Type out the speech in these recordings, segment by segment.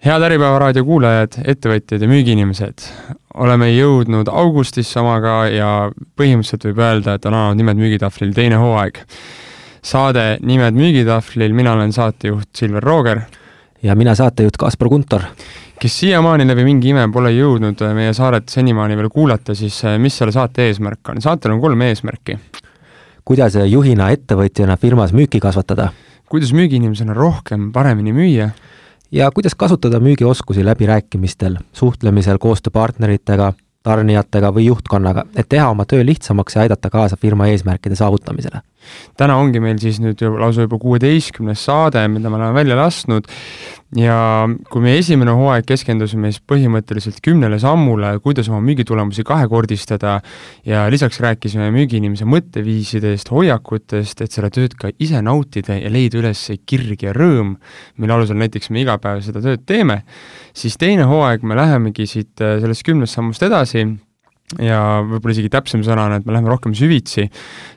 head Äripäeva raadio kuulajad, ettevõtjad ja müügiinimesed, oleme jõudnud augustisse omaga ja põhimõtteliselt võib öelda, et on alanud Nimed müügitahvlil teine hooaeg. saade Nimed müügitahvlil, mina olen saatejuht Silver Rooger. ja mina saatejuht Kaspar Kuntor. kes siiamaani läbi mingi ime pole jõudnud meie saaret senimaani veel kuulata, siis eh, mis selle saate eesmärk on? saatel on kolm eesmärki. kuidas juhina, ettevõtjana firmas müüki kasvatada? kuidas müügiinimesena rohkem, paremini müüa ja kuidas kasutada müügioskusi läbirääkimistel, suhtlemisel koostööpartneritega, tarnijatega või juhtkonnaga, et teha oma töö lihtsamaks ja aidata kaasa firma eesmärkide saavutamisele? Täna ongi meil siis nüüd lausa juba kuueteistkümnes saade, mida me oleme välja lasknud ja kui meie esimene hooaeg keskendusime siis põhimõtteliselt kümnele sammule, kuidas oma müügitulemusi kahekordistada ja lisaks rääkisime müügiinimese mõtteviisidest, hoiakutest, et seda tööd ka ise nautida ja leida üles see kirg ja rõõm, mille alusel näiteks me iga päev seda tööd teeme, siis teine hooaeg me lähemegi siit sellest kümnest sammust edasi ja võib-olla isegi täpsem sõna on, et me läheme rohkem süvitsi,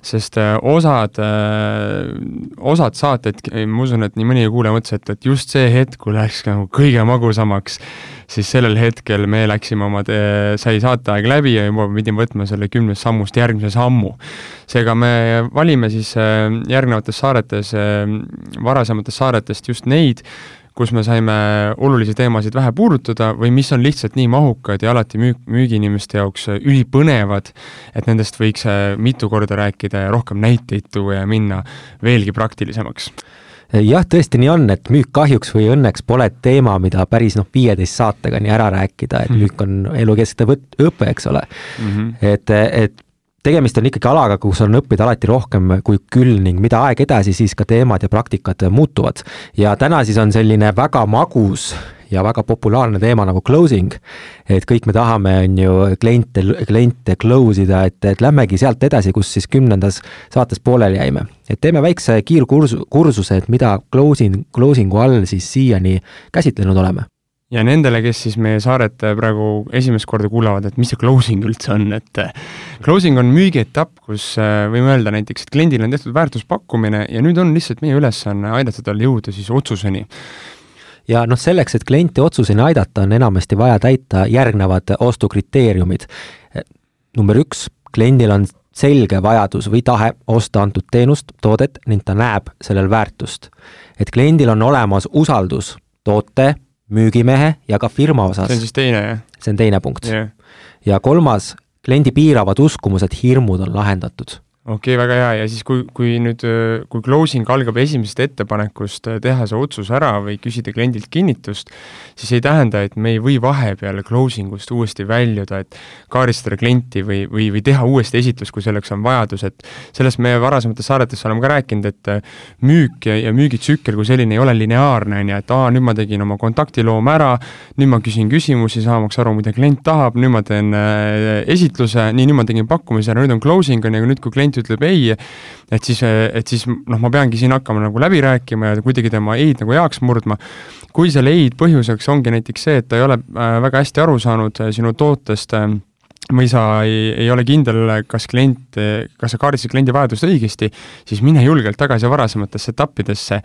sest äh, osad, äh, osad saated, ma usun, et nii mõnigi kuulaja mõtles, et, et just see hetk, kui läks nagu kõige magusamaks, siis sellel hetkel me läksime oma, sai saateaeg läbi ja juba pidime võtma selle kümnest sammust järgmise sammu. seega me valime siis äh, järgnevates saaretes, varasematest saaretest just neid, kus me saime olulisi teemasid vähe puudutada või mis on lihtsalt nii mahukad ja alati müük, müügiinimeste jaoks ülipõnevad, et nendest võiks äh, mitu korda rääkida ja rohkem näiteid tuua ja minna veelgi praktilisemaks jah, tõesti nii on, et müük kahjuks või õnneks pole teema, mida päris noh, viieteist saatega nii ära rääkida, et mm. müük on elukestev õpe, eks ole mm. -hmm. et, et tegemist on ikkagi alaga, kus on õppida alati rohkem kui küll ning mida aeg edasi, siis ka teemad ja praktikad muutuvad. ja täna siis on selline väga magus ja väga populaarne teema nagu closing. et kõik me tahame, on ju, kliente, kliente close ida, et, et lähmegi sealt edasi, kus siis kümnendas saates pooleli jäime. et teeme väikse kiirkursu, kursuse, et mida closing, closing'u all siis siiani käsitlenud oleme ja nendele, kes siis meie saaret praegu esimest korda kuulavad, et mis see closing üldse on, et äh, closing on müügietapp, kus äh, võime öelda näiteks, et kliendile on tehtud väärtuspakkumine ja nüüd on lihtsalt meie ülesanne aidata tal jõuda siis otsuseni ja noh, selleks, et klienti otsuseni aidata, on enamasti vaja täita järgnevad ostukriteeriumid. number üks, kliendil on selge vajadus või tahe osta antud teenust, toodet ning ta näeb sellel väärtust. et kliendil on olemas usaldus toote, müügimehe ja ka firma osas. see on siis teine, jah? see on teine punkt yeah.. ja kolmas, kliendi piiravad uskumused, hirmud on lahendatud okei okay,, väga hea. Ja siis, kui, kui nüüd, kui closing algab esimesest ettepanekust äh, teha see otsus ära või küsida kliendilt kinnitust, siis ei tähenda, et me ei või vahepeal closing ust uuesti väljuda, et kaardistada klienti või, või, või teha uuesti esitlus, kui selleks on vajadus, et sellest me varasemates saadetes oleme ka rääkinud, et äh, müük ja, ja müügitsükkel kui selline ei ole lineaarne, on ju, et aa, nüüd ma tegin oma kontaktiloome ära, nüüd ma küsin küsimusi, saamaks aru, mida klient tahab, nüüd ma teen äh, esitluse, nii, nüüd ma tegin pakkumise ära, nüüd on closing, on ju, nüüd kui klient klient ütleb ei, et siis, et siis noh, ma peangi siin hakkama nagu läbi rääkima ja kuidagi tema ei-d nagu heaks murdma. kui selle ei-d põhjuseks ongi näiteks see, et ta ei ole äh, väga hästi aru saanud äh, sinu tootest äh, või sa ei, ei ole kindel, kas klient, kas sa kaardistasid kliendi vajadust õigesti, siis mine julgelt tagasi varasematesse etappidesse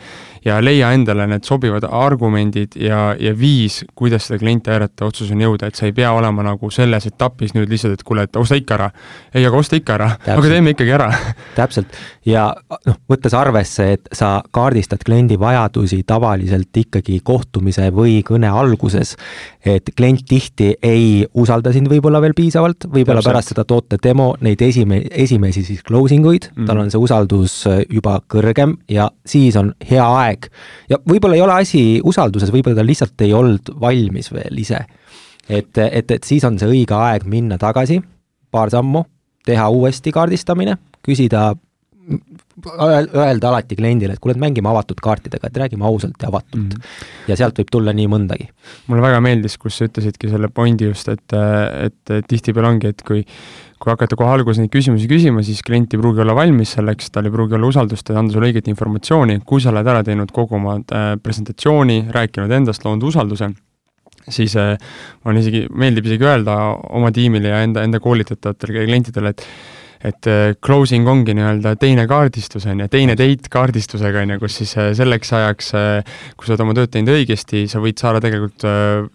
ja leia endale need sobivad argumendid ja, ja viis, kuidas seda klienti aidata otsuseni jõuda, et sa ei pea olema nagu selles etapis nüüd lihtsalt, et kuule, et osta ikka ära. ei, aga osta ikka ära, aga teeme ikkagi ära. Täpselt, ja noh, võttes arvesse, et sa kaardistad kliendi vajadusi tavaliselt ikkagi kohtumise või kõne alguses, et klient tihti ei usalda sind võib-olla veel piisavalt, võib-olla pärast seda toote demo neid esime-, esimesi siis closing uid mm, tal on see usaldus äh, juba kõrgem ja siis on hea aeg. ja võib-olla ei ole asi usalduses, võib-olla ta lihtsalt ei olnud valmis veel ise. et, et, et siis on see õige aeg minna tagasi paar sammu, teha uuesti kaardistamine, küsida öelda alati kliendile, et kuule, et mängime avatud kaartidega, et räägime ausalt ja avatult mm. -hmm. ja sealt võib tulla nii mõndagi. mulle väga meeldis, kus sa ütlesidki selle pointi just, et, et tihtipeale ongi, et kui kui hakata kohe alguses neid küsimusi küsima, siis klient ei pruugi olla valmis selleks, tal ei pruugi olla usaldust, et anda sulle õiget informatsiooni, kui sa oled ära teinud kogu oma äh, presentatsiooni, rääkinud endast, loonud usalduse, siis äh, mulle isegi, meeldib isegi öelda oma tiimile ja enda, enda koolitatavatele klientidele, et et äh, closing ongi nii-öelda teine kaardistus, on ju, teine date kaardistusega, on ju, kus siis äh, selleks ajaks, äh, kui sa oled oma tööd teinud õigesti, sa võid saada tegelikult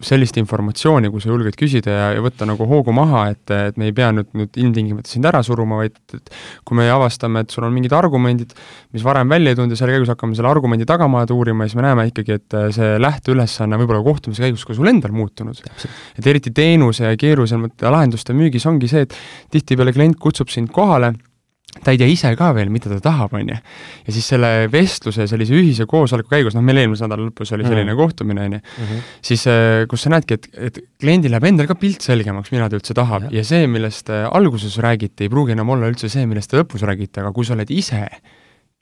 sellist informatsiooni, kui sa julged küsida ja, ja võtta nagu hoogu maha, et, et me ei pea nüüd, nüüd ilmtingimata sind ära suruma, vaid et kui me avastame, et sul on mingid argumendid, mis varem välja ei tulnud ja selle käigus hakkame selle argumendi tagamaad uurima, siis me näeme ikkagi, et see lähteülesanne võib-olla kohtumise käigus ka sul endal muutunud. et eriti teenuse ja keerulisemate lahenduste müügis ongi see, et tihtipeale klient kutsub sind kohale, ta ei tea ise ka veel, mida ta tahab, on ju. ja siis selle vestluse, sellise ühise koosoleku käigus, noh, meil eelmise nädala lõpus oli selline mm. kohtumine, on ju, mhm. siis äh, kus sa näedki, et, et kliendil läheb endal ka pilt selgemaks, mida ta üldse tahab ja, ja see, millest äh, alguses räägiti, ei pruugi enam olla üldse see, millest te lõpus räägite, aga kui sa oled ise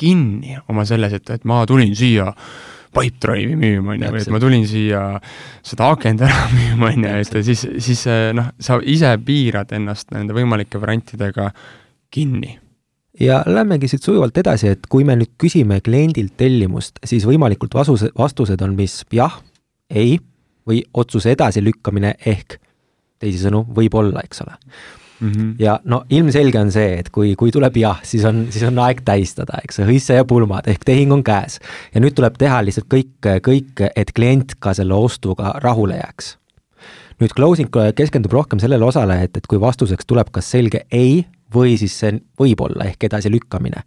kinni oma selles, et, et ma tulin siia Pipedrive'i müüma, on ju, või et ma tulin siia seda akent ära müüma, on ju, et siis, siis äh, noh, sa ise piirad ennast nende võimalike variantidega kinni ja lähmegi siit sujuvalt edasi, et kui me nüüd küsime kliendilt tellimust, siis võimalikult vasuse, vastused on mis jah, ei või otsuse edasilükkamine ehk teisisõnu, võib-olla, eks ole mm. -hmm. ja no ilmselge on see, et kui, kui tuleb jah, siis on, siis on aeg tähistada, eks, hõisse ja pulmad ehk tehing on käes. ja nüüd tuleb teha lihtsalt kõik, kõik, et klient ka selle ostuga rahule jääks. nüüd closing keskendub rohkem sellele osale, et, et kui vastuseks tuleb kas selge ei või siis see võib-olla ehk edasilükkamine.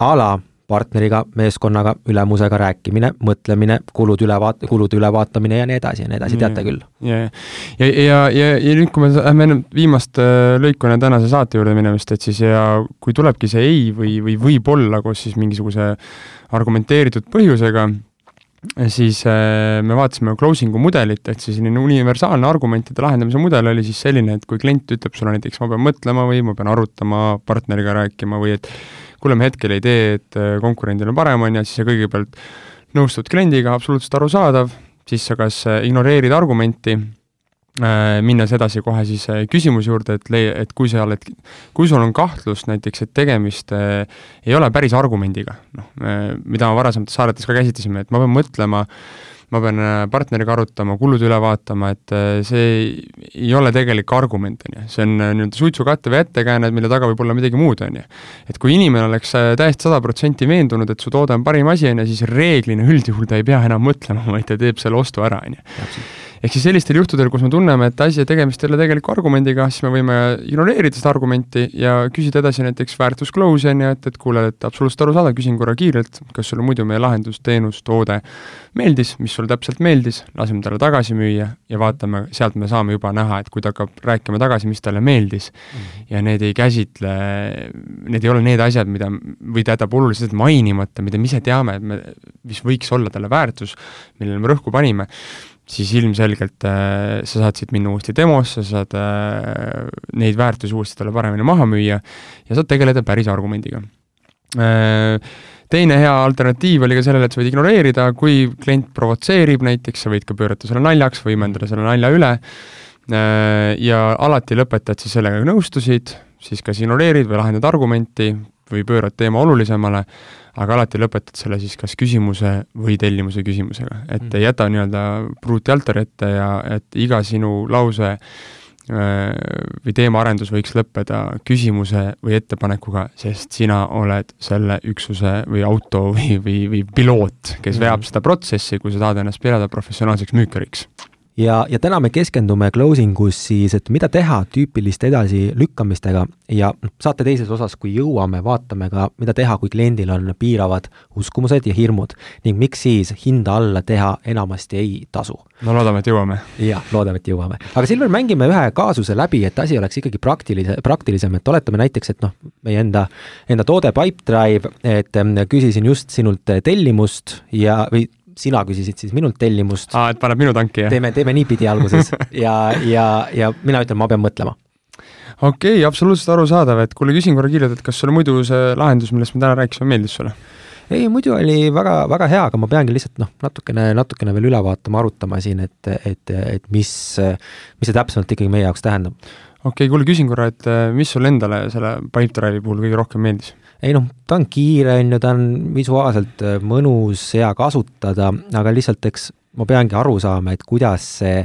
a la partneriga, meeskonnaga, ülemusega rääkimine, mõtlemine, kulud üle vaat-, kulude ülevaatamine ja nii edasi ja nii edasi, teate küll. ja, ja, ja, ja, ja nüüd, kui me lähme enne viimast äh, lõiku enne tänase saate juurde minemist, et siis ja kui tulebki see ei või, või võib-olla koos siis mingisuguse argumenteeritud põhjusega, siis äh, me vaatasime closing'u mudelit, et see selline universaalne argumentide lahendamise mudel oli siis selline, et kui klient ütleb sulle näiteks, ma pean mõtlema või ma pean arutama, partneriga rääkima või et kuule, me hetkel ei tee, et äh, konkurendil on parem, on ju, siis sa kõigepealt nõustud kliendiga, absoluutselt arusaadav, siis sa kas äh, ignoreerid argumenti minnes edasi kohe siis äh, küsimuse juurde, et lei-, et kui sa oled, kui sul on kahtlus näiteks, et tegemist äh, ei ole päris argumendiga, noh, mida ma varasemates saadetes ka käsitlesime, et ma pean mõtlema, ma pean partneriga arutama, kulud üle vaatama, et see ei, ole tegelik argument, on ju. see on nii-öelda suitsukattev ettekääne, mille taga võib olla midagi muud, on ju. et kui inimene oleks täiesti sada protsenti veendunud, et su toode on parim asi, on ju, siis reeglina üldjuhul ta ei pea enam mõtlema, vaid ta teeb selle ostu ära, on ju ehk siis sellistel juhtudel, kus me tunneme, et asja tegemist ei ole tegeliku argumendiga, siis me võime ignoreerida seda argumenti ja küsida edasi näiteks väärtus close'i on ju, et, et kuule, et absoluutselt arusaadav, küsin korra kiirelt, kas sulle muidu meie lahendus, teenus, toode meeldis, mis sulle täpselt meeldis, laseme talle tagasi müüa ja vaatame, sealt me saame juba näha, et kui ta hakkab rääkima tagasi, mis talle meeldis mm -hmm. ja need ei käsitle, need ei ole need asjad, mida, või ta jätab oluliselt mainimata, mida me ise teame, et me, mis võiks olla talle väärtus, millele me rõhku panime siis ilmselgelt äh, sa saad siit minna uuesti demosse, sa saad äh, neid väärtusi uuesti talle paremini maha müüa ja saad tegeleda päris argumendiga äh,. Teine hea alternatiiv oli ka sellele, et sa võid ignoreerida, kui klient provotseerib näiteks, sa võid ka pöörata selle naljaks, võimendada selle nalja üle äh, ja alati lõpetad siis sellega, nõustusid, siis kas ignoreerid või lahendad argumenti või pöörad teema olulisemale aga alati lõpetad selle siis kas küsimuse või tellimuse küsimusega, et mm. ei jäta nii-öelda pruuti altari ette ja et iga sinu lause äh, või teemaarendus võiks lõppeda küsimuse või ettepanekuga, sest sina oled selle üksuse või auto või, või, või piloot, kes mm. veab seda protsessi, kui sa tahad ennast pidada professionaalseks müükariks ja, ja täna me keskendume closing us siis, et mida teha tüüpiliste edasilükkamistega ja noh, saate teises osas, kui jõuame, vaatame ka, mida teha, kui kliendil on piiravad uskumused ja hirmud ning miks siis hinda alla teha enamasti ei tasu. no loodame, et jõuame. jah, loodame, et jõuame. aga Silver, mängime ühe kaasuse läbi, et asi oleks ikkagi praktilise, praktilisem, et oletame näiteks, et noh, meie enda, enda toode Pipedrive, et mm, küsisin just sinult tellimust ja, või sina küsisid siis minult tellimust. aa, et paneb minu tanki, jah? teeme, teeme niipidi alguses ja, ja, ja mina ütlen, ma pean mõtlema. okei okay,, absoluutselt arusaadav, et kuule, küsin korra kiirelt, et kas sulle muidu see lahendus, millest me täna rääkisime, meeldis sulle? ei, muidu oli väga, väga hea, aga ma peangi lihtsalt noh, natukene, natukene veel üle vaatama, arutama siin, et, et, et mis, mis see täpsemalt ikkagi meie jaoks tähendab. okei okay,, kuule, küsin korra, et mis sulle endale selle Pipedrive'i puhul kõige rohkem meeldis? Ei noh, ta on kiire, on ju, ta on visuaalselt äh, mõnus, hea kasutada, aga lihtsalt eks ma peangi aru saama, et kuidas see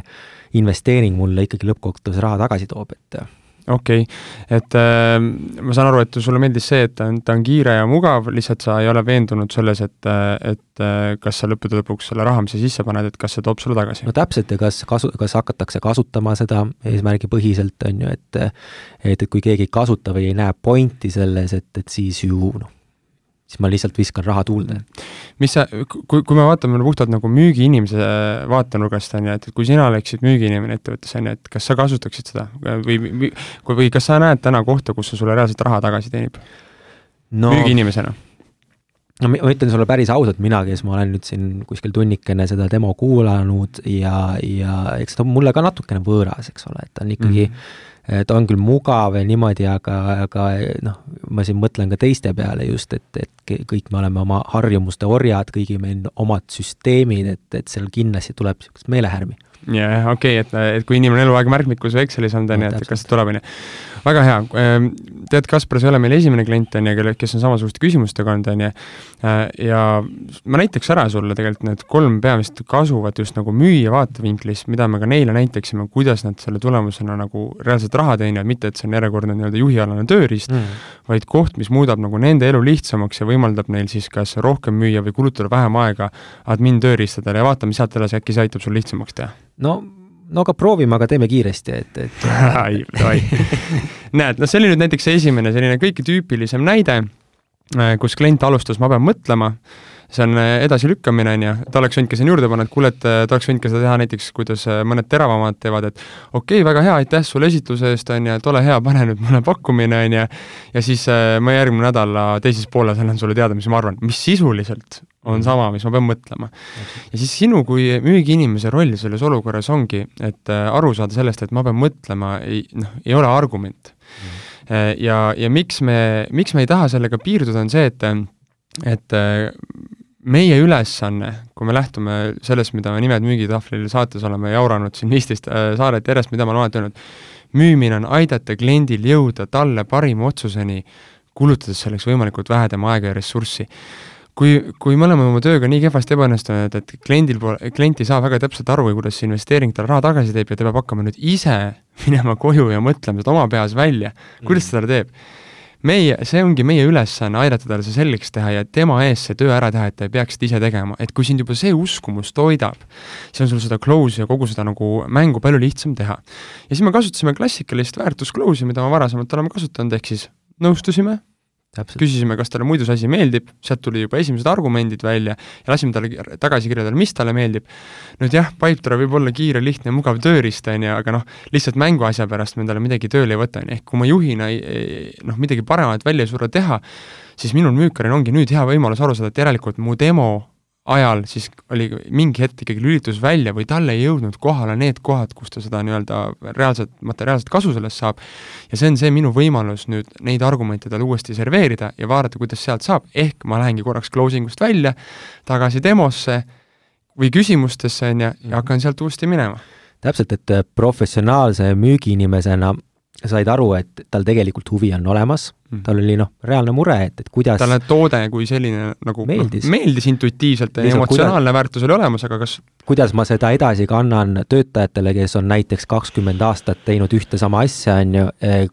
investeering mulle ikkagi lõppkokkuvõttes raha tagasi toob, et okei okay., et äh, ma saan aru, et sulle meeldis see, et ta on, ta on kiire ja mugav, lihtsalt sa ei ole veendunud selles, et, et äh, kas sa lõppude lõpuks selle raha, mis sa sisse paned, et kas see toob sulle tagasi? no täpselt, ja kas kasu, kas hakatakse kasutama seda eesmärgipõhiselt, on ju, et et, et kui keegi ei kasuta või ei näe pointi selles, et, et siis ju noh, siis ma lihtsalt viskan raha tuulde. mis sa, kui, kui me vaatame puhtalt nagu müügiinimese vaatenurgast, on ju, et kui sina oleksid müügiinimene ettevõttes, on ju, et kas sa kasutaksid seda või, või, või kas sa näed täna kohta, kus see sulle reaalselt raha tagasi teenib no.? müügiinimesena no ma ütlen sulle päris ausalt, mina, kes ma olen nüüd siin kuskil tunnikene seda demo kuulanud ja, ja eks ta on mulle ka natukene võõras, eks ole, et ta on ikkagi mm, -hmm ta on küll mugav ja niimoodi, aga, aga noh, ma siin mõtlen ka teiste peale just, et, et kõik me oleme oma harjumuste orjad, kõigil meil omad süsteemid, et, et seal kindlasti tuleb niisugust meelehärmi jah, okei okay,, et, et kui inimene eluaeg märkmikus või Excelis on, on ju, et kas tuleb, on ju. Väga hea, ehm, tead, Kaspar, sa ei ole meil esimene klient, on ju, kelle, kes on samasuguste küsimustega olnud, on ju, äh, ja ma näitaks ära sulle tegelikult need kolm peamist kasuvat just nagu müüja vaatevinklist, mida me ka neile näitaksime, kuidas nad selle tulemusena nagu reaalselt raha teenivad, mitte et see on järjekordne nii-öelda juhialane tööriist mm., vaid koht, mis muudab nagu nende elu lihtsamaks ja võimaldab neil siis kas rohkem müüa või kulutada vähem aega admin tööriistadele. Ja vaatame sealt edasi, äkki see aitab sul lihtsamaks teha. No, no aga proovime, aga teeme kiiresti, et, et ai, ai. näed, no see oli nüüd näiteks esimene selline kõige tüüpilisem näide, äh, kus klient alustas, ma pean mõtlema, see on äh, edasilükkamine, on ju, ta oleks võinud ka sinna juurde panna, et kuule, et äh, ta oleks võinud ka seda teha näiteks, kuidas mõned teravamad teevad, et okei okay,, väga hea, aitäh sulle esitluse eest, on ju, et ole hea, pane nüüd mulle pakkumine, on ju, ja siis ma järgmine nädala teises pooles annan sulle teada, mis ma arvan, mis sisuliselt on mhm. sama, mis ma pean mõtlema. ja siis sinu kui müügiinimese roll selles olukorras ongi, et äh, aru saada sellest, et ma pean mõtlema, ei noh, ei ole argument mm. -hmm. ja, ja miks me, miks me ei taha sellega piirduda, on see, et et äh, meie ülesanne, kui me lähtume sellest, mida me Nimed müügitahvlil saates oleme jauranud siin viisteist saadet järjest, mida ma olen alati öelnud, müümine on aidata kliendil jõuda talle parima otsuseni, kulutades selleks võimalikult vähe tema aega ja ressurssi kui, kui me oleme oma tööga nii kehvasti ebaõnnestunud, et kliendil pole, klient ei saa väga täpselt aru, kuidas see investeering talle raha tagasi teeb ja ta peab hakkama nüüd ise minema koju ja mõtlema seda oma peas välja, kuidas ta seda teeb. meie, see ongi meie ülesanne, aidata talle see selgeks teha ja tema eest see töö ära teha, et ta ei peaks seda ise tegema, et kui sind juba see uskumus toidab, siis on sul seda close'i ja kogu seda nagu mängu palju lihtsam teha. ja siis me kasutasime klassikalist väärtus close'i, mida me varasemalt oleme kasutanud, ehk siis nõustusime küsisime, kas talle muidu see asi meeldib, sealt tuli juba esimesed argumendid välja ja lasime talle tagasi kirjeldada, mis talle meeldib. nüüd jah, Pipedrive võib olla kiire, lihtne mugav tööriist, on ju, aga noh, lihtsalt mänguasja pärast me talle midagi tööle ei võta, on ju, ehk kui ma juhina ei, noh, midagi paremat välja ei suuda teha, siis minul müükarina ongi nüüd hea võimalus aru saada, et järelikult mu demo ajal siis oli mingi hetk ikkagi lülitus välja või talle ei jõudnud kohale need kohad, kus ta seda nii-öelda reaalset, materiaalset kasu sellest saab, ja see on see minu võimalus nüüd neid argumente talle uuesti serveerida ja vaadata, kuidas sealt saab, ehk ma lähengi korraks closing ust välja, tagasi demosse või küsimustesse, on ju, ja hakkan sealt uuesti minema. täpselt, et professionaalse müügiinimesena said aru, et tal tegelikult huvi on olemas mm., tal oli noh, reaalne mure, et, et kuidas talle toode kui selline nagu noh, meeldis, no, meeldis intuitiivselt ja emotsionaalne kuidas, väärtus oli olemas, aga kas kuidas ma seda edasi kannan töötajatele, kes on näiteks kakskümmend aastat teinud ühte sama asja, on ju, eh,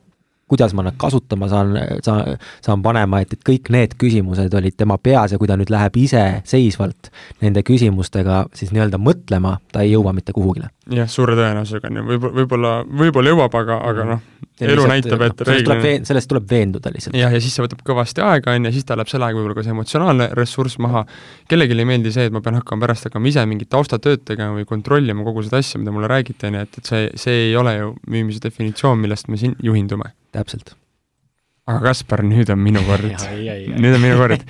kuidas ma nad kasutama saan, saan, saan panema, et, et kõik need küsimused olid tema peas ja kui ta nüüd läheb iseseisvalt nende küsimustega siis nii-öelda mõtlema, ta ei jõua mitte kuhugile. jah, suure tõenäosusega on ju, võib-olla, võib-olla, võib-olla jõuab, aga, aga noh, elu näitab, et sellest tuleb veen-, sellest tuleb veenduda lihtsalt. jah, ja siis see võtab kõvasti aega, on ju, siis tal läheb selle ajaga võib-olla ka see emotsionaalne ressurss maha, kellelegi ei meeldi see, et ma pean hakkama pärast hakkama ise mingit taustatööd tegema või kontrollima kogu seda asja, mida mulle räägiti, on ju, et, et see, see ei ole ju müümise definitsioon, millest me siin juhindume täpselt. aga Kaspar, nüüd on minu kord. Nüüd on minu kord.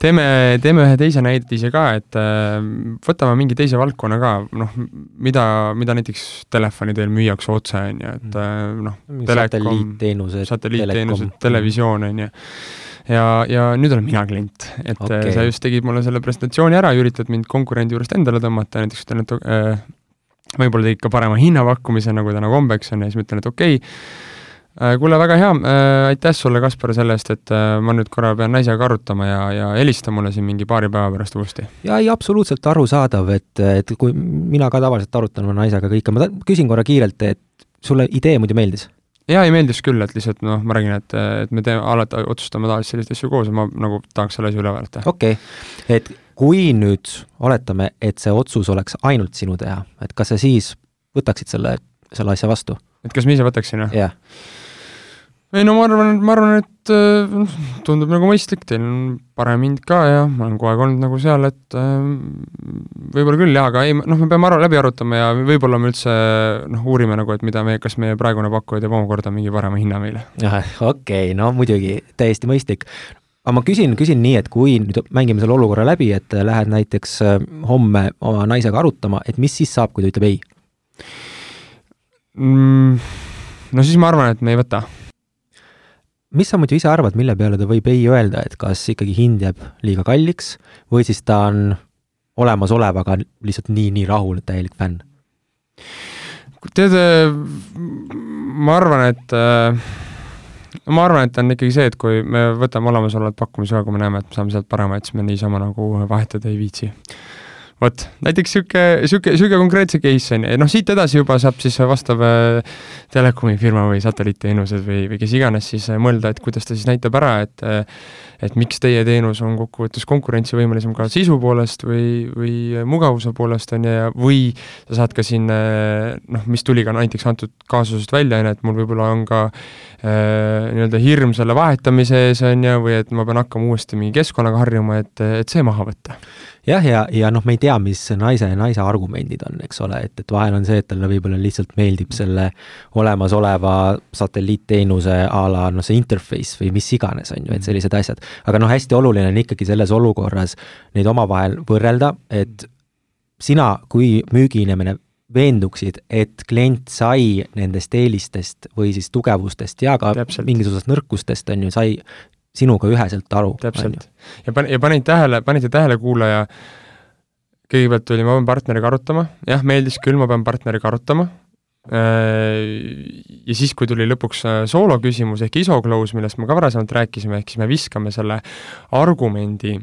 teeme, teeme ühe teise näidise ka, et äh, võtame mingi teise valdkonna ka, noh, mida, mida näiteks telefoni teel müüakse otse, on ju, et äh, noh, satelliitteenused, satelliitteenused, televisioon, on ju. Ja, ja nüüd olen mina klient, et okay. Äh, sa just tegid mulle selle presentatsiooni ära, üritad mind konkurendi juurest endale tõmmata, näiteks ütlen, et äh, võib-olla tegid ka parema hinnapakkumise, nagu täna kombeks on, ja siis ma ütlen, et okei okay,, kuule, väga hea, äh, aitäh sulle, Kaspar, selle eest, et äh, ma nüüd korra pean naisega arutama ja, ja helista mulle siin mingi paari päeva pärast uuesti. jaa, ei absoluutselt arusaadav, et, et kui mina ka tavaliselt arutan oma naisega kõike, ma küsin korra kiirelt, et sulle idee muidu meeldis? jaa, ei meeldis küll, et lihtsalt noh, ma räägin, et, et me teeme, alati otsustame tavaliselt selliseid asju koos ja ma nagu tahaks selle asja üle vaadata. okei okay., et kui nüüd oletame, et see otsus oleks ainult sinu teha, et kas sa siis võtaksid selle, selle asja vastu? Et kas ma ise võtaksin, jah yeah.? ei no ma arvan, ma arvan, et noh, tundub nagu mõistlik, teil on parem hind ka ja ma olen kogu aeg olnud nagu seal, et äh, võib-olla küll jah, aga ei, noh, me peame aru, läbi arutama ja võib-olla me üldse noh, uurime nagu, et mida me, kas meie praegune pakkuja teeb omakorda mingi parema hinna meile. okei okay,, no muidugi, täiesti mõistlik aga ma küsin, küsin nii, et kui nüüd mängime selle olukorra läbi, et lähed näiteks homme oma naisega arutama, et mis siis saab, kui ta ütleb ei mm,? No siis ma arvan, et me ei võta mis sa muidu ise arvad, mille peale ta võib ei öelda, et kas ikkagi hind jääb liiga kalliks või siis ta on olemasolevaga lihtsalt nii, nii rahul, täielik fänn? tead, ma arvan, et ma arvan, et on ikkagi see, et kui me võtame olemasolevat pakkumisi ka, kui me näeme, et me saame sealt paremaid, siis me niisama nagu vahetada ei viitsi vot, näiteks niisugune, niisugune, niisugune konkreetse case on ju, noh siit edasi juba saab siis vastav äh, telekomi firma või satelliitteenused või, või kes iganes siis äh, mõelda, et kuidas ta siis näitab ära, et äh, et miks teie teenus on kokkuvõttes konkurentsivõimelisem ka sisu poolest või, või mugavuse poolest, on ju, ja või sa saad ka siin noh, mis tuli ka näiteks antud kaasusest välja, on ju, et mul võib-olla on ka äh, nii-öelda hirm selle vahetamise ees, on ju, või et ma pean hakkama uuesti mingi keskkonnaga harjuma, et, et see maha võtta jah, ja, ja, ja noh, me ei tea, mis naise ja naise argumendid on, eks ole, et, et vahel on see, et talle võib-olla lihtsalt meeldib selle olemasoleva satelliitteenuse a la noh, see interface või mis iganes, on ju, et sellised asjad. aga noh, hästi oluline on ikkagi selles olukorras neid omavahel võrrelda, et sina kui müügiinimene veenduksid, et klient sai nendest eelistest või siis tugevustest ja ka Täpselt. mingisugusest nõrkustest, on ju, sai sinuga üheselt aru. täpselt. ja pan-, ja panid tähele, panite tähele, kuulaja, kõigepealt tuli, ma pean partneriga arutama, jah, meeldis küll, ma pean partneriga arutama, äh, ja siis, kui tuli lõpuks äh, soolo küsimus ehk isoklaus, millest me ka varasemalt rääkisime, ehk siis me viskame selle argumendi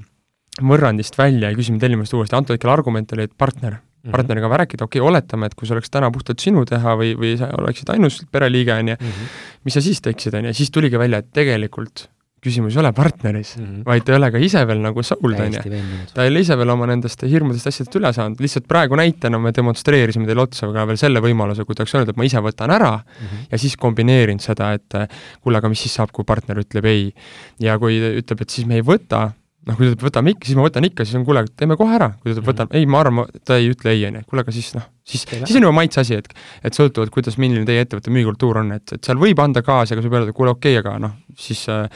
võrrandist välja ja küsime tellimust uuesti, antud hetkel argument oli, et partner, mhm. partneriga rääkida, okei okay,, oletame, et kui see oleks täna puhtalt sinu teha või, või sa oleksid ainus pereliige, on ju, mhm. mis sa siis teeksid, on ju, siis tuligi välja, et tegelikult küsimus ei ole partneris mm, -hmm. vaid ta ei ole ka ise veel nagu sold, on ju. ta ei ole ise veel oma nendest hirmudest asjadest üle saanud, lihtsalt praegu näitena me demonstreerisime teile otsa ka veel selle võimaluse, kui ta oleks öelnud, et ma ise võtan ära mm -hmm. ja siis kombineerinud seda, et kuule, aga mis siis saab, kui partner ütleb ei. ja kui ütleb, et siis me ei võta, noh, kui ta ütleb, võtame ikka, siis ma võtan ikka, siis on kuule, teeme kohe ära, kui ta ütleb, võtame, ei, ma arvan, ta ei ütle ei, on ju, kuule, aga siis noh, siis, siis on juba maitse asi, et et sõltuvalt, kuidas, milline teie ettevõtte müügikultuur on, et, et seal võib anda gaasi, aga sa pead öelda, kuule, okei okay,, aga noh, siis äh,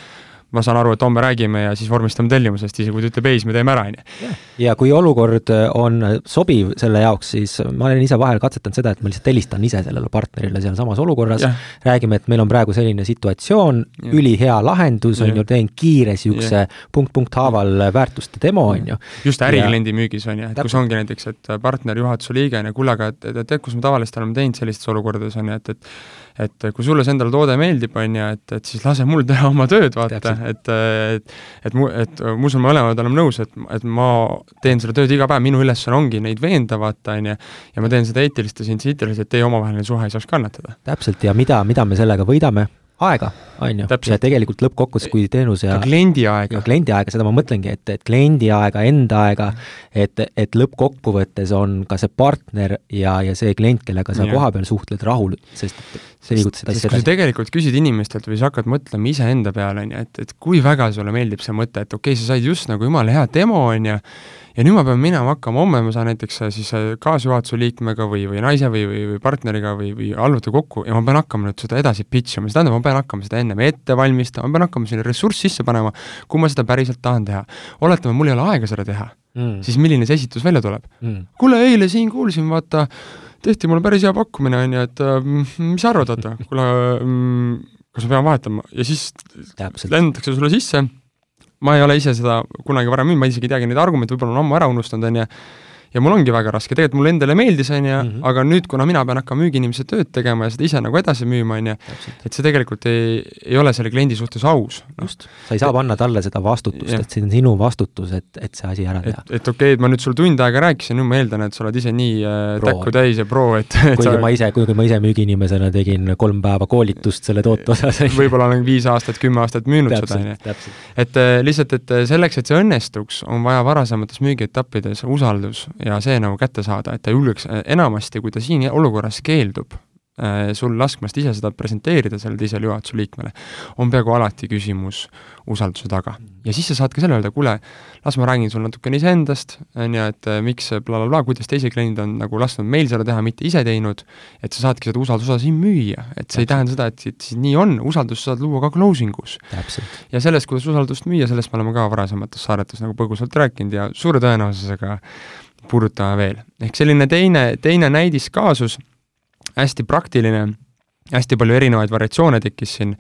ma saan aru, et homme räägime ja siis vormistame tellimusest, isegi kui ta ütleb ei, siis me teeme ära, on ju. ja kui olukord on sobiv selle jaoks, siis ma olen ise vahel katsetanud seda, et ma lihtsalt helistan ise sellele partnerile sealsamas olukorras, räägime, et meil on praegu selline situatsioon, ülihea lahendus, on ju, teen kiire niisuguse punkt-punkt haaval väärtuste demo, on ju. just ärikliendi müügis, on ju, et kus ongi näiteks, et partner, juhatuse liige on ju, kuule, aga et, et tead, kus me tavaliselt oleme teinud sellistes olukordades, on ju, et, et et kui sulle see endale toode meeldib, on ju, et, et siis lase mul teha oma tööd, vaata, et, et et mu, et usun, me mõlemad oleme nõus, et, et ma teen seda tööd iga päev, minu ülesanne ongi neid veenda, vaata, on ju, ja ma teen seda eetilist ja sintsiitiliselt, et teie omavaheline suhe ei saaks kannatada. täpselt, ja mida, mida me sellega võidame, aega, on ju, ja tegelikult lõppkokkuvõttes, kui teenus ja ka kliendi aega. kliendi aega, seda ma mõtlengi, et, et kliendi aega, enda aega, et, et lõppkokkuvõttes on ka see partner ja, ja see klient, kellega sa kohapeal suhtled, rahul, sest see liigutas edasi. kui sa tegelikult küsid inimestelt või sa hakkad mõtlema iseenda peale, on ju, et, et kui väga sulle meeldib see mõte, et okei okay,, sa said just nagu jumala hea demo, on ju, ja nüüd ma pean minema hakkama, homme ma saan näiteks äh, siis äh, kaasjuhatuse liikmega või, või naise või, või, või partneriga või, või alluvate kokku ja ma pean hakkama nüüd seda edasi pitch ima, see tähendab, ma pean hakkama seda ennem ette valmistama, ma pean hakkama sinna ressurss sisse panema, kui ma seda päriselt tahan teha. oletame, mul ei ole aega seda teha mm., siis milline see esitus välja tuleb mm.? kuule, eile siin kuulsin, vaata, tehti mulle päris hea pakkumine, on ju, et äh, mis sa arvad, vaata, kuule, mm, kas ma pean vahetama ja siis lendatakse sulle sisse ma ei ole ise seda kunagi varem müünud, ma isegi ei teagi neid argumente, võib-olla olen ammu ära unustanud, on ju, ja mul ongi väga raske, tegelikult mulle endale meeldis, on ju, Mhm. aga nüüd, kuna mina pean hakkama müügiinimese tööd tegema ja seda ise nagu edasi müüma, on ju, et see tegelikult ei, ei ole selle kliendi suhtes aus. just, sa ei saa panna talle seda vastutust, et see on sinu vastutus, et, et see asi ära et teha., et okei okay,, et ma nüüd sulle tund aega rääkisin, nüüd ma eeldan, et sa oled ise nii äh, täkku täis ja pro, et, et kuigi sa ma ise, kuigi ma ise müügiinimesena tegin kolm päeva koolitust selle toote osas. võib-olla olen viis aastat, kümme aastat müünud seda, on ju. täpselt, täpselt. et äh, lihtsalt, et äh, selleks, et see õnnestuks, on vaja varasemates müügietappides usaldus ja see nagu kätte saada, et ta julgeks, enamasti kui ta siin olukorras keeldub äh, sul laskmast ise seda presenteerida sellele teisele juhatuse liikmele, on peaaegu alati küsimus usalduse taga. ja siis sa saad ka selle öelda, kuule, las ma räägin sulle natukene iseendast, on ju, et äh, miks blablabla bla, bla, kuidas teised kliendid on nagu lasknud meil seda teha, mitte ise teinud, et sa saadki seda usaldusosa siin müüa, et see ei tähenda seda, et, et siis nii on, usaldust saad luua ka closing us. Ja sellest, kuidas usaldust müüa, sellest me oleme ka varasemates saadetes nagu põgusalt rääkinud ja suure tõenäosusega puudutame veel. ehk selline teine, teine näidiskaasus, hästi praktiline, hästi palju erinevaid variatsioone tekkis siin,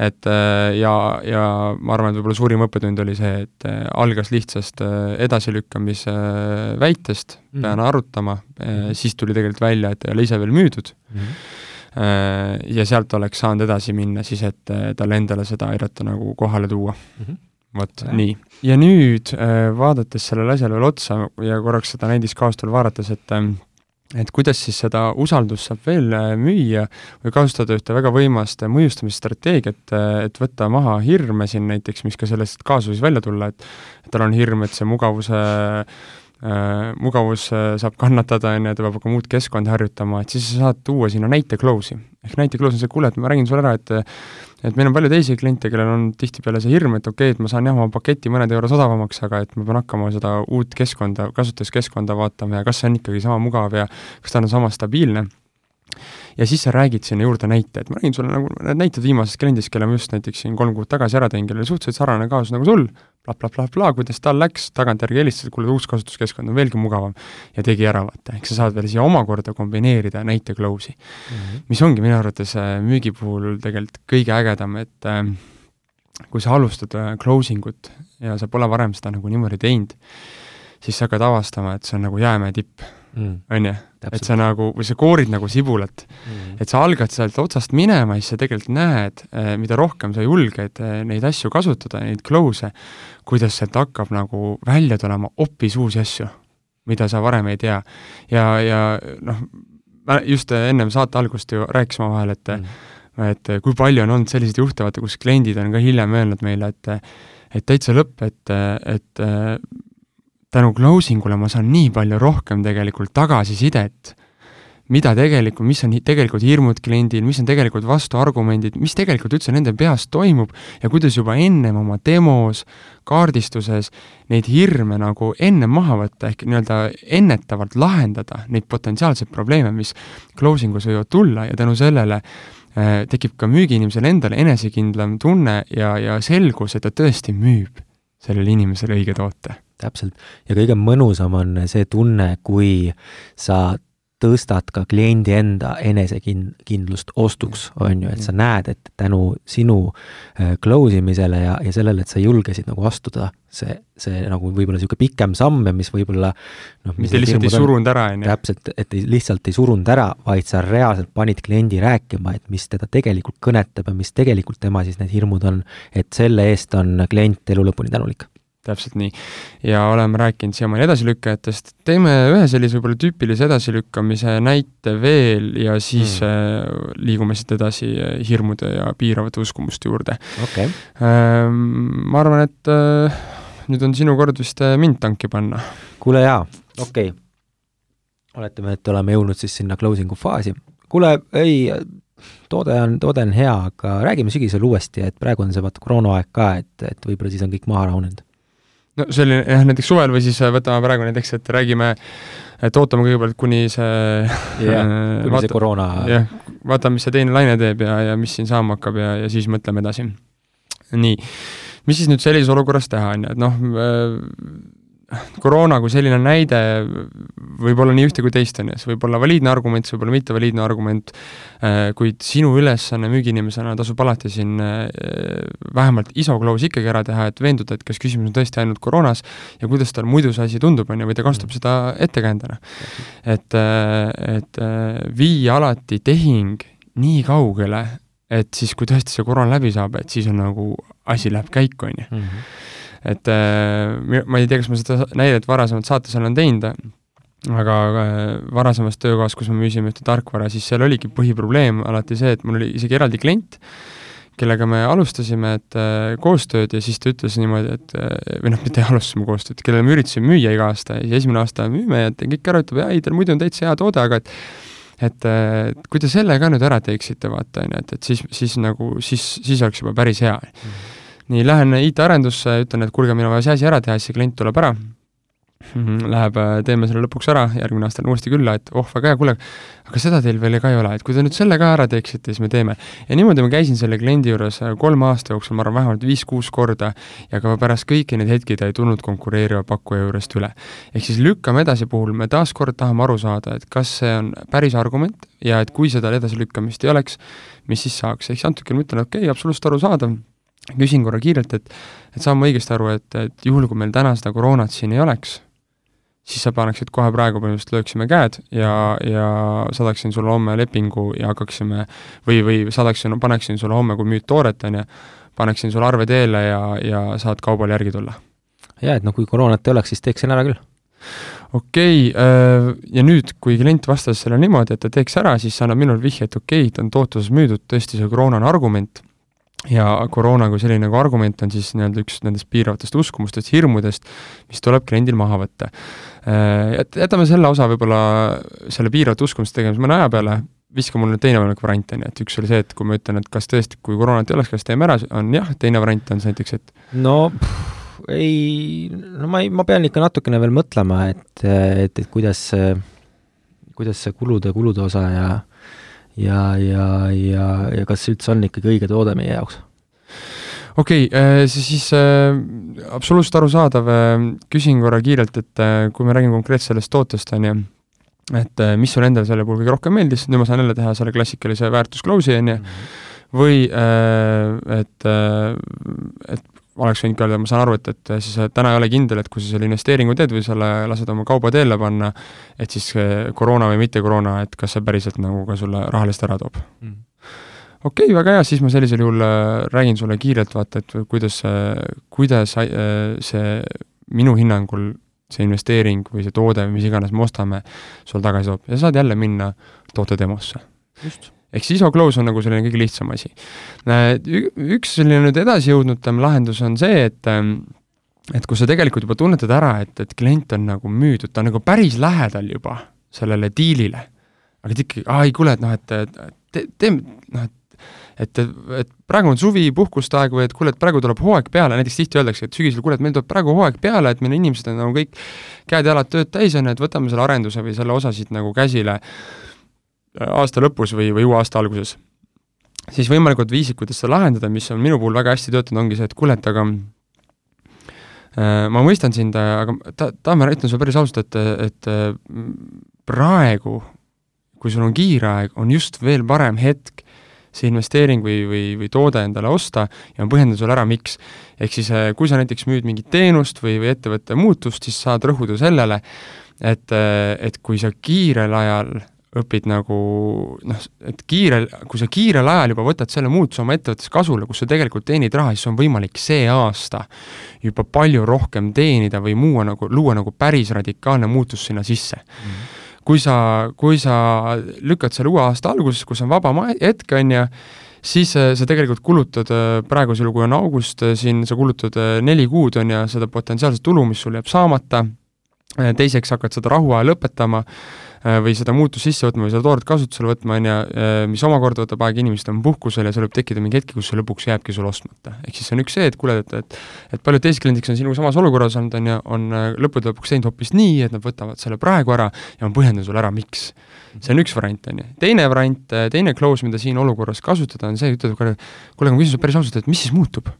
et äh, ja, ja ma arvan, et võib-olla suurim õppetund oli see, et äh, algas lihtsast äh, edasilükkamise väitest mm, Mhm. pean arutama, Mhm. siis tuli tegelikult välja, et ei ole ise veel müüdud, Äh, ja sealt oleks saanud edasi minna siis, et talle endale seda aidata nagu kohale tuua. Vot nii. ja nüüd äh, vaadates sellele asjale veel otsa ja korraks seda näidiskaost veel vaadates, et ähm, et kuidas siis seda usaldust saab veel äh, müüa või kasutada ühte väga võimast äh, mõjustamisstrateegiat, et võtta maha hirme siin näiteks, mis ka sellest kaasuses välja tulla, et et tal on hirm, et see mugavuse äh, mugavus saab kannatada, on ju, ta peab hakkama uut keskkonda harjutama, et siis sa saad tuua sinna näite close'i. ehk näite close on see, kuule, et ma räägin sulle ära, et et meil on palju teisi kliente, kellel on tihtipeale see hirm, et okei okay,, et ma saan jah, oma paketi mõned euros odavamaks, aga et ma pean hakkama seda uut keskkonda, kasutajaskeskkonda vaatama ja kas see on ikkagi sama mugav ja kas ta on sama stabiilne ja siis sa räägid sinna juurde näite, et ma räägin sulle nagu need näited viimasest kliendist, kelle ma just näiteks siin kolm kuud tagasi ära tõin, kellel oli suhteliselt sarnane kaasus nagu sul. Bla, bla, blablabla, kuidas tal läks, tagantjärgi helistasid, kuule, uus kasutuskeskkond on veelgi mugavam. Ja tegi ära, vaata, ehk sa saad veel siia omakorda kombineerida näite close'i. mis ongi minu arvates äh, müügi puhul tegelikult kõige ägedam, et äh, kui sa alustad äh, closing ut ja sa pole varem seda nagu niimoodi teinud, siis sa hakkad avastama, et see on nagu jäämäe tipp, on ju, et sa nagu, või sa koorid nagu sibulat mm. et sa algad sealt otsast minema ja siis sa tegelikult näed, mida rohkem sa julged eh, neid asju kasutada, neid close'e, kuidas sealt hakkab nagu välja tulema hoopis uusi asju, mida sa varem ei tea. ja, ja noh, ma just ennem saate algust ju rääkisime omavahel, et mm. et kui palju on olnud selliseid vaata, kus kliendid on ka hiljem öelnud meile, et et täitsa lõpp, et, et tänu closing ule ma saan nii palju rohkem tegelikult tagasisidet, mida tegelikult, mis on tegelikult hirmud kliendil, mis on tegelikult vastuargumendid, mis tegelikult üldse nende peas toimub ja kuidas juba ennem oma demos, kaardistuses neid hirme nagu ennem maha võtta, ehk nii-öelda ennetavalt lahendada neid potentsiaalseid probleeme, mis closing us võivad tulla ja tänu sellele äh, tekib ka müügiinimesel endal enesekindlam tunne ja, ja selgus, et ta tõesti müüb sellele inimesele õige toote täpselt, ja kõige mõnusam on see tunne, kui sa tõstad ka kliendi enda enesekindlust ostuks, on ju, et sa näed, et tänu sinu äh, close imisele ja, ja sellele, et sa julgesid nagu astuda see, see nagu võib-olla niisugune pikem samm ja mis võib-olla noh, mitte lihtsalt ei surunud ära, on ju. täpselt, et ei, lihtsalt ei surunud ära, vaid sa reaalselt panid kliendi rääkima, et mis teda tegelikult kõnetab ja mis tegelikult tema siis need hirmud on, et selle eest on klient elu lõpuni tänulik täpselt nii. ja oleme rääkinud siiamaani edasilükkajatest, teeme ühe sellise võib-olla tüüpilise edasilükkamise näite veel ja siis mm. liigume siit edasi hirmude ja piiravate uskumuste juurde okay.. ma arvan, et äh, nüüd on sinu kord vist äh, mind tanki panna. kuule jaa, okei okay.. oletame, et oleme jõudnud siis sinna closing'u faasi. kuule, ei, toode on, toode on hea, aga räägime sügisel uuesti, et praegu on see vaata koroonaaeg ka, et, et võib-olla siis on kõik maha rahunenud no selline jah, näiteks suvel või siis võtame praegu näiteks, et räägime, et ootame kõigepealt, kuni see yeah, kuni vaata, see koroona jah, vaatame, mis see teine laine teeb ja, ja mis siin saama hakkab ja, ja siis mõtleme edasi. nii, mis siis nüüd sellises olukorras teha, on ju, et noh, koroona kui selline näide võib olla nii ühte kui teist, on ju, see võib olla valiidne argument, see võib olla mittevaliidne argument, äh, kuid sinu ülesanne müügiinimesena tasub alati siin äh, vähemalt isokloos ikkagi ära teha, et veenduda, et kas küsimus on tõesti ainult koroonas ja kuidas tal muidu see asi tundub, on ju, või ta kasutab seda ettekäändena. et, äh, et viia alati tehing nii kaugele, et siis, kui tõesti see koroona läbi saab, et siis on nagu, asi läheb käiku, on ju. Mhm et äh, ma ei tea, kas ma seda näidet varasemalt saates olen teinud, aga äh, varasemas töökohas, kus me müüsime ühte tarkvara, siis seal oligi põhiprobleem alati see, et mul oli isegi eraldi klient, kellega me alustasime, et äh, koostööd ja siis ta ütles niimoodi, et või noh, mitte alustasime koostööd, kellele me üritasime müüa iga aasta ja esimene aasta müüme ja kõik ära ütleb, ei, teil muidu on täitsa hea toode, aga et et, et kui te selle ka nüüd ära teeksite, vaata, on ju, et, et siis, siis nagu, siis, siis oleks juba päris hea mm. -hmm nii, lähen IT-arendusse, ütlen, et kuulge, meil on vaja see asi ära teha, siis see klient tuleb ära, mhm, läheb, teeme selle lõpuks ära, järgmine aasta lähen uuesti külla, et oh, väga hea, kuule, aga seda teil veel ka ei ole, et kui te nüüd selle ka ära teeksite, siis me teeme. ja niimoodi ma käisin selle kliendi juures äh, kolme aasta jooksul, ma arvan, vähemalt viis-kuus korda ja ka pärast kõiki neid hetki ta ei tulnud konkureeriva pakkuja juurest üle. ehk siis lükkame edasi puhul me taaskord tahame aru saada, et kas see on päris argument ja et kui seda edasilükkamist ei oleks, mis siis saaks, ehk siis antud juhul ma ütlen, okei okay,, absoluutselt arusaadav küsin korra kiirelt, et et saan ma õigesti aru, et, et juhul, kui meil täna seda koroonat siin ei oleks, siis sa paneksid kohe praegu põhimõtteliselt lööksime käed ja, ja saadaksin sulle homme lepingu ja hakkaksime või, või saadaksin, paneksin sulle homme, kui müüd tooret, on ju, paneksin sulle arve teele ja, ja saad kaubale järgi tulla. jaa, et noh, kui koroonat ei oleks, siis teeksin ära küll okei okay,, äh, ja nüüd, kui klient vastas selle niimoodi, et ta teeks ära, siis see annab minule vihje, et okei okay,, ta on tootluses müüdud, tõesti see koroona on argument ja koroona kui selline nagu argument on siis nii-öelda üks nendest piiravatest uskumustest, hirmudest, mis tuleb kliendil maha võtta. Äh, et jätame selle osa võib-olla, selle piiravate uskumuste tegemise mõne aja peale, viska mulle teine võimalik variant, on ju, et üks oli see, et kui ma ütlen, et kas tõesti, kui koroonat ei oleks, kas teeme ära, on jah, teine variant on see näiteks, et no pff, ei, no ma ei, ma pean ikka natukene veel mõtlema, et, et, et kuidas, kuidas see kulude, kulude osa ja ja, ja, ja, ja kas see üldse on ikkagi õige toode meie jaoks? okei okay,, äh, siis, siis äh, absoluutselt arusaadav, äh, küsin korra kiirelt, et kui me räägime konkreetselt sellest tootest, on ju, et mis sulle endale selle puhul kõige rohkem meeldis, nüüd ma saan jälle teha selle klassikalise väärtusklausi, on ju, mhm. või et, et oleks võinud ka öelda, ma saan aru, et, et siis täna ei ole kindel, et kui sa selle investeeringu teed või selle lased oma kauba teele panna, et siis koroona või mitte koroona, et kas see päriselt nagu ka sulle rahalist ära toob. Mm.. okei okay,, väga hea, siis ma sellisel juhul äh, räägin sulle kiirelt, vaata, et kuidas, kuidas äh, see minu hinnangul see investeering või see toode või mis iganes me ostame, sul tagasi toob. Ja saad jälle minna toote demosse. just ehk siis ISO-close on nagu selline kõige lihtsam asi. Äh, üks selline nüüd edasijõudnutem lahendus on see, et ähm, et kui sa tegelikult juba tunnetad ära, et, et klient on nagu müüdud, ta on nagu päris lähedal juba sellele diilile, aga ta ikkagi, aa ei kuule, et noh, et te, teeme, noh, et et, et praegu on suvi, puhkuste aeg või et kuule, et praegu tuleb hooaeg peale, näiteks tihti öeldakse, et sügisel, kuule, et meil tuleb praegu hooaeg peale, et meil inimesed on nagu kõik käed-jalad tööd täis, on ju, et võtame selle arenduse või selle osasid nagu käsile aasta lõpus või, või uue aasta alguses. siis võimalikud viisid, kuidas seda lahendada, mis on minu puhul väga hästi töötanud, ongi see, et kuule, et aga äh, ma mõistan sind, aga ta, Tamer, ütlen sulle päris ausalt, et, et praegu, kui sul on kiire aeg, on just veel parem hetk see investeering või, või, või toode endale osta ja ma põhjendan sulle ära, miks. ehk siis äh, kui sa näiteks müüd mingit teenust või, või ettevõtte muutust, siis saad rõhuda sellele, et, äh, et kui sa kiirel ajal õpid nagu noh, et kiirel, kui sa kiirel ajal juba võtad selle muutuse oma ettevõttes kasule, kus sa tegelikult teenid raha, siis on võimalik see aasta juba palju rohkem teenida või muua nagu, luua nagu päris radikaalne muutus sinna sisse mm. -hmm. kui sa, kui sa lükkad selle uue aasta alguses, kus on vaba hetk, on ju, siis äh, sa tegelikult kulutad äh, praegusel, kui on august, äh, siin sa kulutad neli kuud, on ju, seda potentsiaalset tulu, mis sul jääb saamata, teiseks hakkad seda rahuajal õpetama, Äh, või seda muutust sisse võtma või seda tooret kasutusele võtma, on ju, äh, mis omakorda võtab aega, inimesed on puhkusel ja seal võib tekkida mingi hetk, kus see lõpuks jääbki sul ostmata. ehk siis see on üks see, et kuule, et, et et paljud teised kliendid, kes on sinuga samas olukorras olnud, on ju, on äh, lõppude lõpuks teinud hoopis nii, et nad võtavad selle praegu ära ja ma põhjendan sulle ära, miks. see on üks variant, on ju. teine variant, teine close, mida siin olukorras kasutada, on see, ütled, kuule, kuule, ma küsin sulle päris ausalt, et mis siis muutub?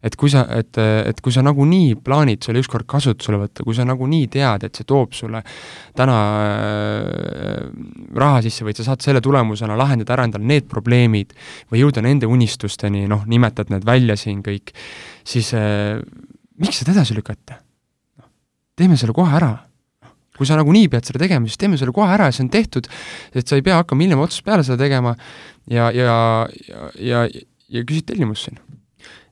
Et kui sa, et, et kui sa nagunii plaanid selle ükskord kasutusele võtta, kui sa nagunii tead, et see toob sulle täna äh, raha sisse et sa saad selle tulemusena lahendada ära endale need probleemid või jõuda nende unistusteni, noh, nimetad need välja siin kõik, siis äh, miks seda edasi lükata? Noh, teeme selle kohe ära kui sa nagunii pead seda tegema, siis teeme selle kohe ära ja see on tehtud, et sa ei pea hakkama hiljem otsast peale seda tegema ja, ja, ja, ja, ja küsid tellimust siin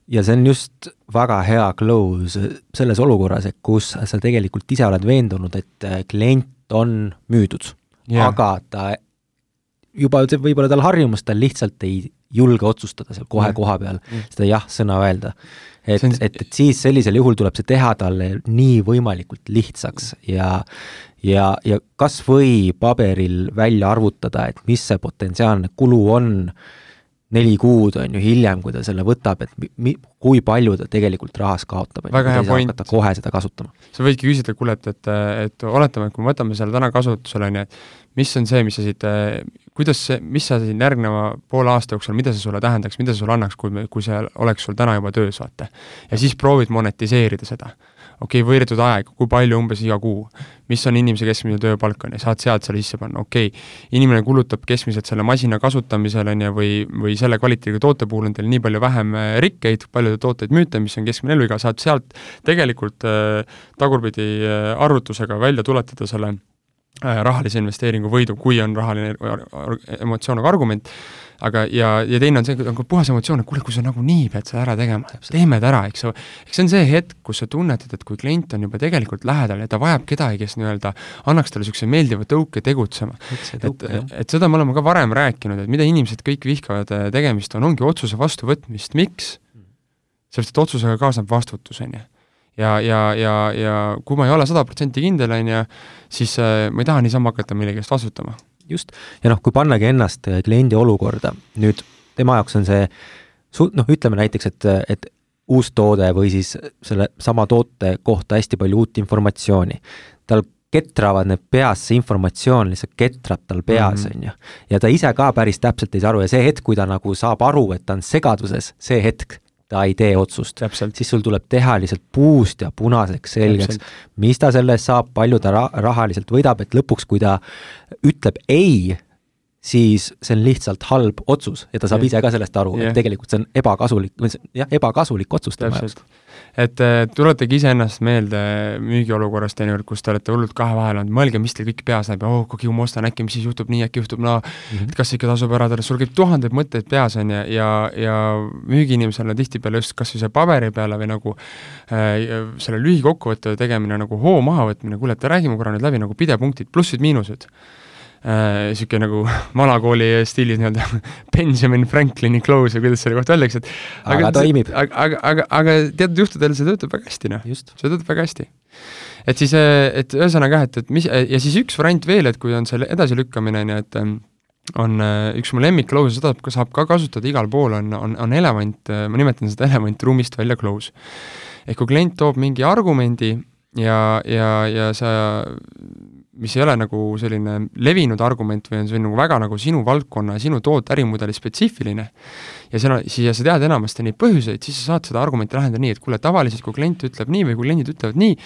ja see on just väga hea close selles olukorras, et kus sa tegelikult ise oled veendunud, et äh, klient on müüdud yeah., aga ta juba võib-olla tal harjumus, ta lihtsalt ei julge otsustada seal kohe yeah. koha peal yeah. seda jah-sõna öelda. et on..., et, et siis sellisel juhul tuleb see teha talle nii võimalikult lihtsaks ja ja, ja kas või paberil välja arvutada, et mis see potentsiaalne kulu on äh, neli kuud, on ju, hiljem, kui ta selle võtab, et mi-, kui palju ta tegelikult rahas kaotab, et väga hea point. kohe seda kasutama. sa võidki küsida, kuule, et, et, et oletame, et kui me võtame selle täna kasutusele, on ju, et mis on see, mis sa siit, kuidas see, mis sa siin järgneva poole aasta jooksul, mida see sulle tähendaks, mida see sulle annaks, kui, kui see oleks sul täna juba töös, vaata. ja siis proovid monetiseerida seda okei okay,, võidetud aeg, kui palju umbes iga kuu, mis on inimese keskmine tööpalk, on ju, saad sealt selle sisse panna, okei. Okay., inimene kulutab keskmiselt selle masina kasutamisele, on ju, või, või selle kvaliteediga toote puhul on teil nii palju vähem äh, rikkeid, palju te tooteid müüte, mis on keskmine eluiga, saad sealt tegelikult äh, tagurpidi äh, arvutusega välja tuletada selle äh, rahalise investeeringu võidu, kui on rahaline emotsioon nagu argument aga, ja, ja teine on see, nagu puhas emotsioon, et kuule, kui sa nagunii pead seda ära tegema, teeme ta ära, eks ju. eks see on see hetk, kus sa tunnetad, et kui klient on juba tegelikult lähedal ja ta vajab kedagi, kes nii-öelda annaks talle niisuguse meeldiva tõuke tegutsema. et, et seda me oleme ka varem rääkinud, et mida inimesed kõik vihkavad äh, tegemist on, ongi otsuse vastuvõtmist, miks? sellepärast, et otsusega kaasneb vastutus, on ju ja, ja, ja, ja kui ma ei ole sada protsenti kindel, on ju, siis äh, ma ei taha niisama hakata millegi eest vastutama just, ja noh, kui pannagi ennast äh, kliendi olukorda, nüüd tema jaoks on see su-, noh, ütleme näiteks, et, et uus toode või siis selle sama toote kohta hästi palju uut informatsiooni. tal ketravad need peas, see informatsioon lihtsalt ketrab tal peas, mhm. on ju. ja ta ise ka päris täpselt ei saa aru ja see hetk, kui ta nagu saab aru, et ta on segaduses, see hetk ta ei tee otsust. siis sul tuleb teha lihtsalt puust ja punaseks selgeks, mis ta selle eest saab, palju ta ra-, rahaliselt võidab, et lõpuks, kui ta ütleb ei, siis see on lihtsalt halb otsus ja ta saab yeah. ise ka sellest aru yeah., et tegelikult see on ebakasulik, või jah, ebakasulik otsus tema jaoks et äh, tuletage iseennast meelde müügiolukorrast teinekord, kus te olete hullult kahe vahel olnud, mõelge, mis teil kõik peas läheb ja oh, kui ma ostan, äkki mis siis juhtub nii, äkki juhtub naa no, mm, -hmm. et kas ikka tasub ära teha, sul käib tuhandeid mõtteid peas, on ju, ja, ja müügiinimesele tihtipeale just kas või see paberi peale või nagu äh, selle lühikokkuvõtte tegemine nagu hoo mahavõtmine, kuule, et räägime korra nüüd läbi nagu pidepunktid, plussid-miinused niisugune äh, nagu vanakooli stiilis nii-öelda Benjamin Franklini close või kuidas selle kohta öeldakse, et aga, aga toimib. aga, aga, aga, aga teatud juhtudel see töötab väga hästi, noh. see töötab väga hästi. et siis, äh, et ühesõnaga jah, et, et mis, ja siis üks variant veel, et kui on see edasilükkamine, on ju, et ähm, on äh, üks mu lemmik close, seda saab ka kasutada igal pool, on, on, on elevant, ma nimetan seda elevant ruumist välja close. ehk kui klient toob mingi argumendi ja, ja, ja sa mis ei ole nagu selline levinud argument või on see nagu väga nagu sinu valdkonna ja sinu toote ärimudeli spetsiifiline, ja seal, siia sa tead enamasti neid põhjuseid, siis sa saad seda argumenti lahendada nii, et kuule, tavaliselt kui klient ütleb nii või kui kliendid ütlevad nii,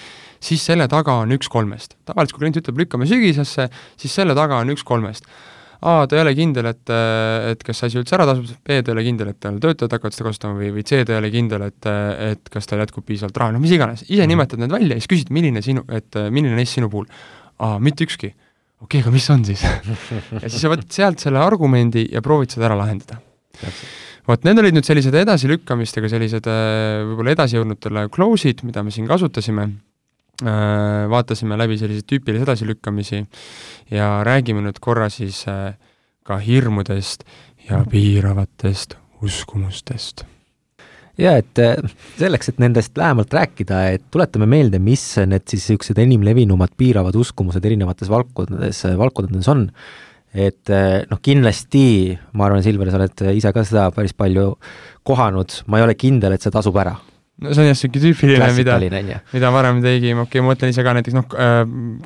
siis selle taga on üks kolmest. tavaliselt, kui klient ütleb, lükkame sügisesse, siis selle taga on üks kolmest. A, ta ei ole kindel, et, et kas see asi üldse ära tasub, B, ta ei ole kindel, et tal töötajad hakkavad seda kasutama või, või C, ta ei ole kindel, et, et kas tal jätkub piisavalt raha, noh mis iganes, ise mhm. nimetad need välja ja siis küsid, milline sinu, et milline neist sinu puhul aa, mitte ükski. okei okay,, aga mis on siis ja siis sa võtad sealt selle argumendi ja proovid seda ära lahendada. vot need olid nüüd sellised edasilükkamistega sellised äh, võib-olla edasijõudnutele close'id, mida me siin kasutasime, äh, vaatasime läbi selliseid tüüpilisi edasilükkamisi ja räägime nüüd korra siis äh, ka hirmudest ja piiravatest uskumustest ja et äh, selleks, et nendest lähemalt rääkida, et tuletame meelde, mis need siis niisugused enim levinumad piiravad uskumused erinevates valdkondades, valdkondades on. et äh, noh, kindlasti ma arvan, Silver, sa oled ise ka seda päris palju kohanud, ma ei ole kindel, et see tasub ära. No see on jah, niisugune tüüpiline, mida, mida varem tegime, okei okay,, ma mõtlen ise ka näiteks noh äh,,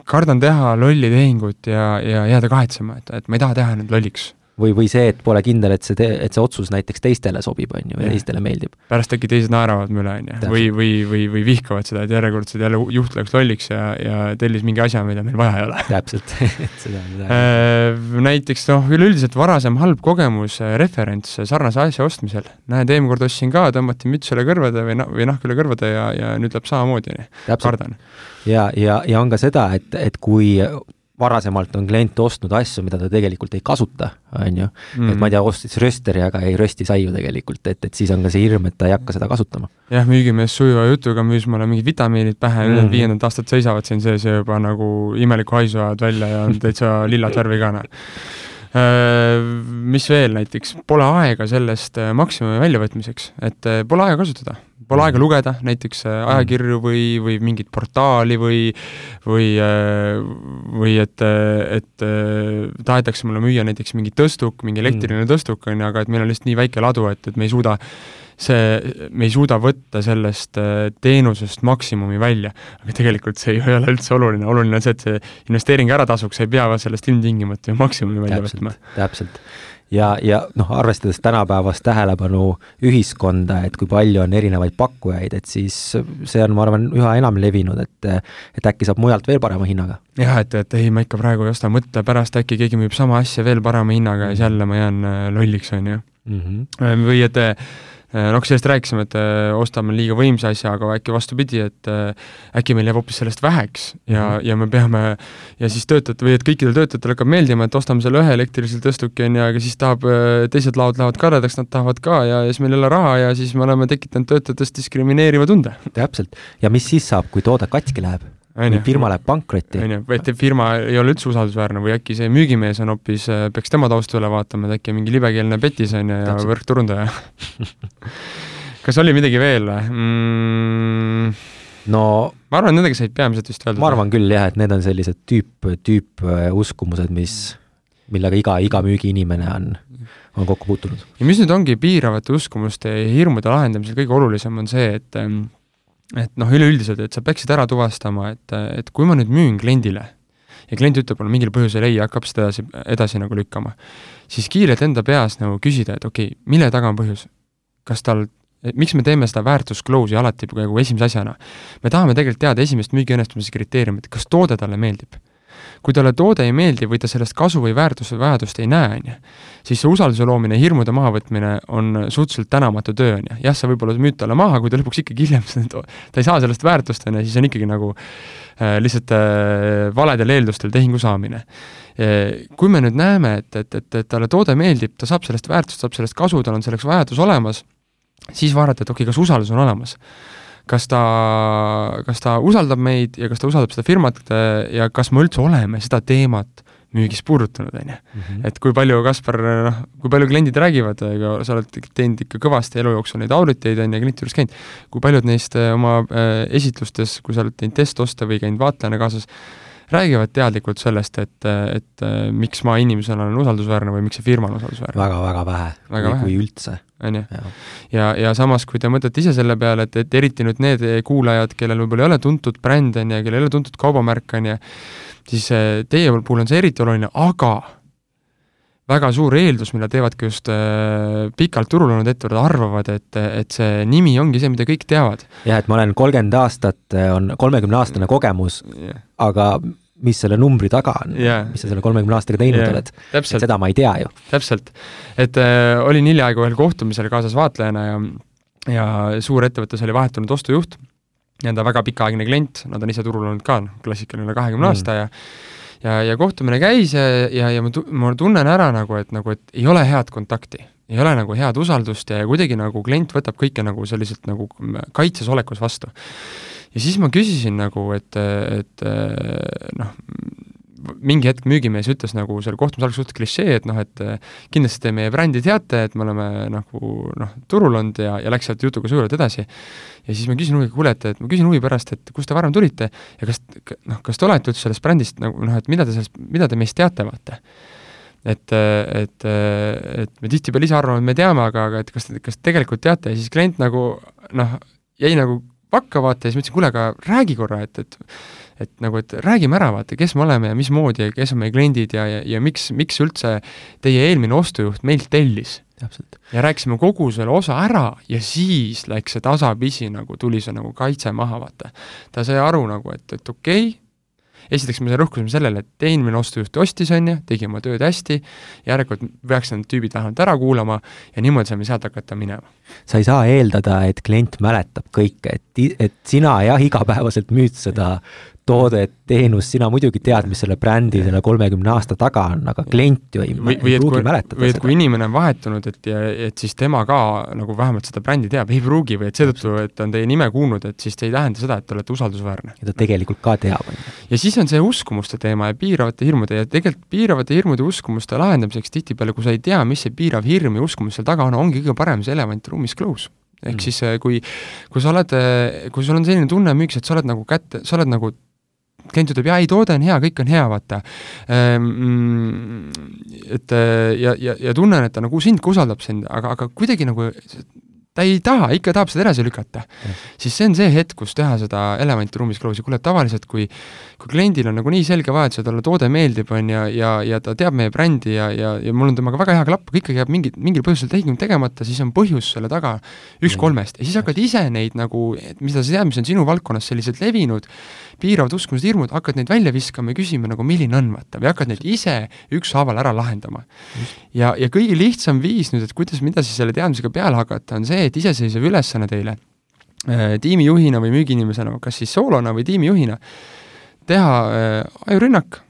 kardan teha lolli tehingut ja, ja jääda kahetsema, et, et ma ei taha teha nüüd lolliks või, või see, et pole kindel, et see, et see otsus näiteks teistele sobib, on ju, ja teistele meeldib. pärast äkki teised naeravad üle, on ju, või, või, või, või vihkavad seda, et järjekordselt jälle juht läks lolliks ja, ja tellis mingi asja, mida meil vaja ei ole. täpselt seda, seda. Äh, näiteks noh, üleüldiselt varasem halb kogemus, äh, referents sarnase asja ostmisel. näed, eelmine kord ostsin ka, tõmmati müts üle kõrvade või nah-, või nahk üle kõrvade ja, ja nüüd läheb samamoodi, on kardan. ja, ja, ja on ka seda, et, et kui varasemalt on klient ostnud asju, mida ta tegelikult ei kasuta, on ju. et ma ei tea, ostis rösteri, aga ei rösti saiu tegelikult, et, et siis on ka see hirm, et ta ei hakka seda kasutama. jah, müügimees sujuva jutuga müüs mulle mingid vitamiinid pähe mm, viiendat aastat seisavad siin sees ja juba nagu imelikku haisu ajavad välja ja on täitsa lillat värvi ka, noh. Äh, mis veel näiteks, pole aega sellest äh, maksimumi väljavõtmiseks, et äh, pole aega kasutada, pole aega lugeda näiteks ajakirju või, või mingit portaali või või, või et, et tahetakse mulle müüa näiteks mingi tõstuk, mingi elektriline tõstuk, on ju, aga et meil on lihtsalt nii väike ladu, et, et me ei suuda see, me ei suuda võtta sellest äh, teenusest maksimumi välja. aga tegelikult see ei ole üldse oluline, oluline on see, et see investeering ära tasuks, sa ei pea sellest ilmtingimata ju maksimumi välja täpselt, võtma. täpselt ja, ja noh, arvestades tänapäevast tähelepanu ühiskonda, et kui palju on erinevaid pakkujaid, et siis see on, ma arvan, üha enam levinud, et et äkki saab mujalt veel parema hinnaga. jah, et, et ei, ma ikka praegu ei osta, mõtle pärast äkki keegi müüb sama asja veel parema hinnaga ja siis jälle ma jään äh, lolliks, on ju. Mhm. või et Äh, noh, sellest rääkisime, et äh, ostame liiga võimsa asja, aga äkki vastupidi, et äh, äkki meil jääb hoopis sellest väheks ja mm, -hmm. ja me peame ja siis töötajad või et kõikidel töötajatel hakkab meeldima, et ostame selle ühe elektrilise tõstuki, on ju, aga siis tahab, teised laod lähevad kadedaks, nad tahavad ka ja, ja siis meil ei ole raha ja siis me oleme tekitanud töötajatest diskrimineeriva tunde. täpselt, ja mis siis saab, kui toode katki läheb? Või firma läheb pankrotti. on ju, või et firma ei ole üldse usaldusväärne või äkki see müügimees on hoopis, äh, peaks tema tausta üle vaatama, et äkki mingi libekeelne petis on ju ja võrkturundaja kas oli midagi veel või mm.? no ma arvan, et nendega said peamiselt vist öelda. ma arvan küll jah, et need on sellised tüüp, tüüpuskumused, mis, millega iga, iga müügiinimene on, on kokku puutunud. ja mis nüüd ongi piiravate uskumuste ja hirmude lahendamisel kõige olulisem, on see, et ähm, et noh, üleüldiselt, et sa peaksid ära tuvastama, et, et kui ma nüüd müün kliendile ja klient ütleb mulle mingil põhjusel ei, hakkab seda edasi, edasi nagu lükkama, siis kiirelt enda peas nagu küsida, et okei okay,, mille taga on põhjus? kas tal, miks me teeme seda väärtusklausi alati nagu esimese asjana? me tahame tegelikult teada esimest müügiõnnestumise kriteeriumit, kas toode talle meeldib kui talle toode ei meeldi või ta sellest kasu või väärtust või vajadust ei näe, on ju, siis see usalduse loomine, hirmude mahavõtmine on suhteliselt tänamatu töö, on ju. jah, sa võib-olla müüd talle maha, kui ta lõpuks ikkagi hiljem, ta ei saa sellest väärtust, on ju, siis on ikkagi nagu äh, lihtsalt äh, valedel eeldustel tehingu saamine äh, kui me nüüd näeme, et, et, et, et talle toode meeldib, ta saab sellest väärtust, saab sellest kasu, tal on selleks vajadus olemas, siis vaadata, et okei okay,, kas usaldus on olemas kas ta, kas ta usaldab meid ja kas ta usaldab seda firmat ja kas me üldse oleme seda teemat müügis puudutanud, on ju. Mhm. et kui palju, Kaspar, noh, kui palju kliendid räägivad, ega sa oled teinud ikka kõvasti elu jooksul neid auditeid, on ju, klientide juures käinud, kui paljud neist äh, oma äh, esitlustes, kui sa oled teinud testoste või käinud vaatlejana kaasas, räägivad teadlikult sellest, et, et äh, miks ma inimesena olen usaldusväärne või miks see firma on usaldusväärne väga,? väga-väga vähe, kui, kui üldse. On ju. ja, ja samas, kui te mõtlete ise selle peale, et, et eriti nüüd need kuulajad, kellel võib-olla ei ole tuntud bränd, on ju, kellel ei ole tuntud kaubamärk, on ju, siis äh, teie puhul on see eriti oluline, aga väga suur eeldus, mille teevadki just äh, pikalt turul olnud ettevõtted, arvavad, et, et see nimi ongi see, mida kõik teavad. jah, et ma olen kolmkümmend aastat, äh, on kolmekümneaastane kogemus yeah., aga mis selle numbri taga on yeah., mis sa selle kolmekümne aastaga teinud yeah. oled, seda ma ei tea ju. täpselt, et äh, olin hiljaaegu ühel kohtumisel kaasas vaatlejana ja ja suurettevõttes oli vahetunud ostujuht, nii-öelda väga pikaaegne klient, nad on ise turul olnud ka, klassikaline kahekümne mm. aasta ja ja, ja kohtumine käis ja, ja, ja ma, ma tunnen ära nagu, et nagu, et ei ole head kontakti. ei ole nagu head usaldust ja, ja kuidagi nagu klient võtab kõike nagu selliselt nagu kaitses olekus vastu. Ja siis ma küsisin nagu, et, et noh, mingi hetk müügimees ütles nagu selle kohtumise alguses suht klišee, et noh, et eh, kindlasti te meie brändi teate, et me oleme nagu noh, turul olnud ja, ja läks sealt jutuga suurelt edasi. ja siis ma küsin huviga, kuule, et, et ma küsin huvi pärast, et kust te varem tulite ja kas, noh, kas te olete üldse sellest brändist nagu noh, et mida te sellest, mida te meist teate, vaata et, et, et me tihtipeale ise arvame, et me teame, aga, aga et kas, kas tegelikult teate ja siis klient nagu noh, jäi nagu pakka, vaata, ja siis ma ütlesin, kuule, aga räägi korra, et, et et nagu, et räägime ära, vaata, kes me oleme ja mismoodi ja kes on meie kliendid ja, ja, ja miks, miks üldse teie eelmine ostujuht meilt tellis. ja rääkisime kogu selle osa ära ja siis läks see tasapisi nagu, tuli see nagu kaitse maha, vaata. ta sai aru nagu, et, et okei okay,, esiteks me rõhkusime sellele, et eelmine ostujuht ostis, on ju, tegi oma tööd hästi, järelikult peaks need tüübid vähemalt ära kuulama ja niimoodi saame sealt hakata minema. sa ei saa eeldada, et klient mäletab kõike, et, et sina jah, igapäevaselt müüd seda toodet, teenust, sina muidugi tead, mis selle brändi selle kolmekümne aasta taga on, aga klient ju ei, või, ei pruugi mäletada või et kui inimene on vahetunud, et ja et siis tema ka nagu vähemalt seda brändi teab, ei pruugi või et seetõttu, et on teie nime kuulnud, et siis see ei tähenda seda, et te olete usaldusväärne. ja ta tegelikult ka teab, on ju. ja siis on see uskumuste teema ja piiravate hirmude ja tegelikult piiravate hirmude uskumuste lahendamiseks tihtipeale, kui sa ei tea, mis see piirav hirm ja uskumus seal taga on, ongi kõige parem see elevant ruumis close ehk mm. siis kui, kui sa oled, kui sul on selline tunne müügis, et sa oled nagu kätte, sa oled nagu klient ütleb, jaa, ei, toode on hea, kõik on hea, vaata. Ehm, et ja, ja, ja tunnen, et ta nagu sind usaldab sind, aga, aga kuidagi nagu ta ei taha, ikka tahab seda edasi lükata. siis see on see hetk, kus teha seda elevanti ruumis close'i, kuule tavaliselt kui kui kliendil on nagu nii selge vajadus ja talle toode meeldib, on ju, ja, ja, ja ta teab meie brändi ja, ja, ja mul on temaga väga hea klapp, aga ikkagi jääb mingi, mingil põhjusel tehing tegemata, siis on põhjus selle taga üks kolmest. Ja siis hakkad ise neid nagu, mida sa tead, mis on sinu valdkonnas sellised levinud, piiravad uskumused, hirmud, hakkad neid välja viskama ja küsima nagu, milline on, vaata, või hakkad neid ise ükshaaval ära lahendama. ja, ja kõige lihtsam viis nüüd, et kuidas, mida siis selle teadmisega peale hakata, on see, et iseseisev ülesanne teile äh, tiimijuhina või müügiinimesena, kas siis soolona või tiimijuhina, teha äh, ajurünnak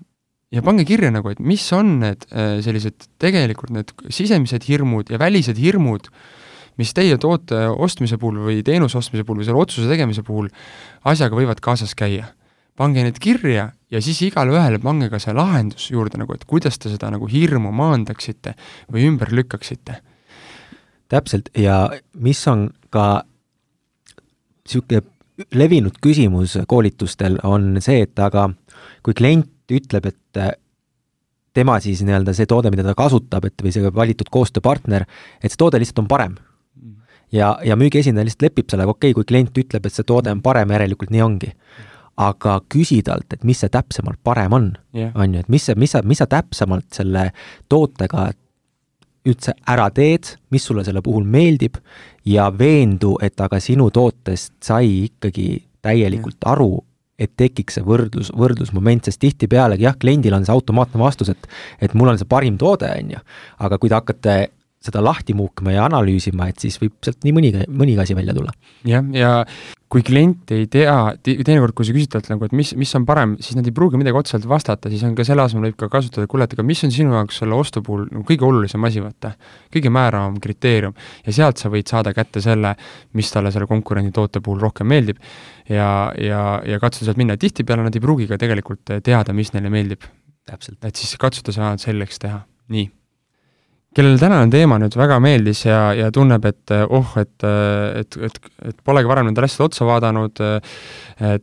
ja pange kirja nagu, et mis on need äh, sellised tegelikult need sisemised hirmud ja välised hirmud, mis teie toote ostmise puhul või teenuse ostmise puhul või selle otsuse tegemise puhul asjaga võivad kaasas käia. pange need kirja ja siis igale ühele pange ka see lahendus juurde nagu, et kuidas te seda nagu hirmu maandaksite või ümber lükkaksite. täpselt, ja mis on ka niisugune levinud küsimus koolitustel on see, et aga kui klient ütleb, et äh, tema siis nii-öelda see toode, mida ta kasutab, et või see valitud koostööpartner, et see toode lihtsalt on parem. Ja, ja müügiesindaja lihtsalt lepib sellega, okei okay,, kui klient ütleb, et see toode on parem, järelikult nii ongi. aga küsi talt, et mis see täpsemalt parem on yeah., on ju, et mis see, mis sa, mis sa täpsemalt selle tootega üldse ära teed, mis sulle selle puhul meeldib ja veendu, et aga sinu tootest sai ikkagi täielikult ja. aru, et tekiks see võrdlus, võrdlusmoment, sest tihtipealegi jah, kliendil on see automaatne vastus, et et mul on see parim toode, on ju, aga kui te hakkate seda lahti muukma ja analüüsima, et siis võib sealt nii mõnigi, mõnigi asi välja tulla. jah, ja kui klient ei tea, teinekord, kui sa küsid talt nagu, et mis, mis on parem, siis nad ei pruugi midagi otseselt vastata, siis on ka selle asemel võib ka kasutada, kuule, et aga mis on sinu jaoks selle ostu puhul nagu kõige olulisem asi, vaata. kõige määravam kriteerium. ja sealt sa võid saada kätte selle, mis talle selle konkurendi toote puhul rohkem meeldib ja, ja, ja katsuda sealt minna, tihtipeale nad ei pruugi ka tegelikult teada, mis neile meeldib. et siis katsuda ainult selgeks teha, nii kellele tänane teema nüüd väga meeldis ja, ja tunneb, et oh, et, et, et, et polegi varem nendele asjadele otsa vaadanud,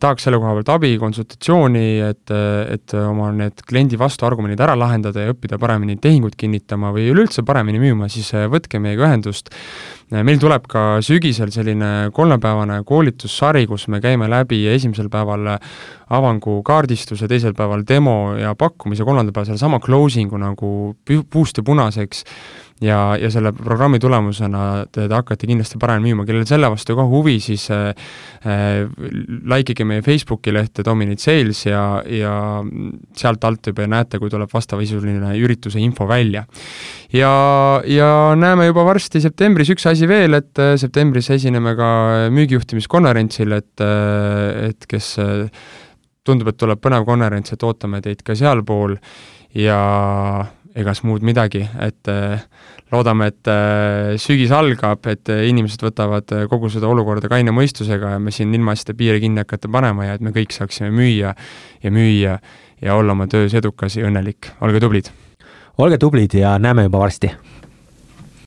tahaks selle koha pealt abi, konsultatsiooni, et, et oma need kliendi vastuargumendid ära lahendada ja õppida paremini tehingut kinnitama või üleüldse paremini müüma, siis võtke meiega ühendust meil tuleb ka sügisel selline kolmepäevane koolitussari, kus me käime läbi esimesel päeval avangu kaardistuse, teisel päeval demo ja pakkumise, kolmandal päeval sellesama closing'u nagu puust ja punaseks ja, ja selle programmi tulemusena te, te hakkate kindlasti paremini müüma, kellel selle vastu ka huvi, siis äh, äh, like ige meie Facebooki lehte Dominate Sales ja, ja sealt alt juba näete, kui tuleb vastavasisuline ürituse info välja. ja, ja näeme juba varsti septembris, üks asi veel, et äh, septembris esineme ka müügijuhtimiskonverentsil, et, äh, et kes tundub, et tuleb põnev konverents, et ootame teid ka sealpool ja egas muud midagi, et äh, loodame, et äh, sügis algab, et äh, inimesed võtavad kogu seda olukorda kaine mõistusega ja me siin ilmaasjade piire kinni hakata panema ja et me kõik saaksime müüa ja müüa ja olla oma töös edukas ja õnnelik, olge tublid! olge tublid ja näeme juba varsti!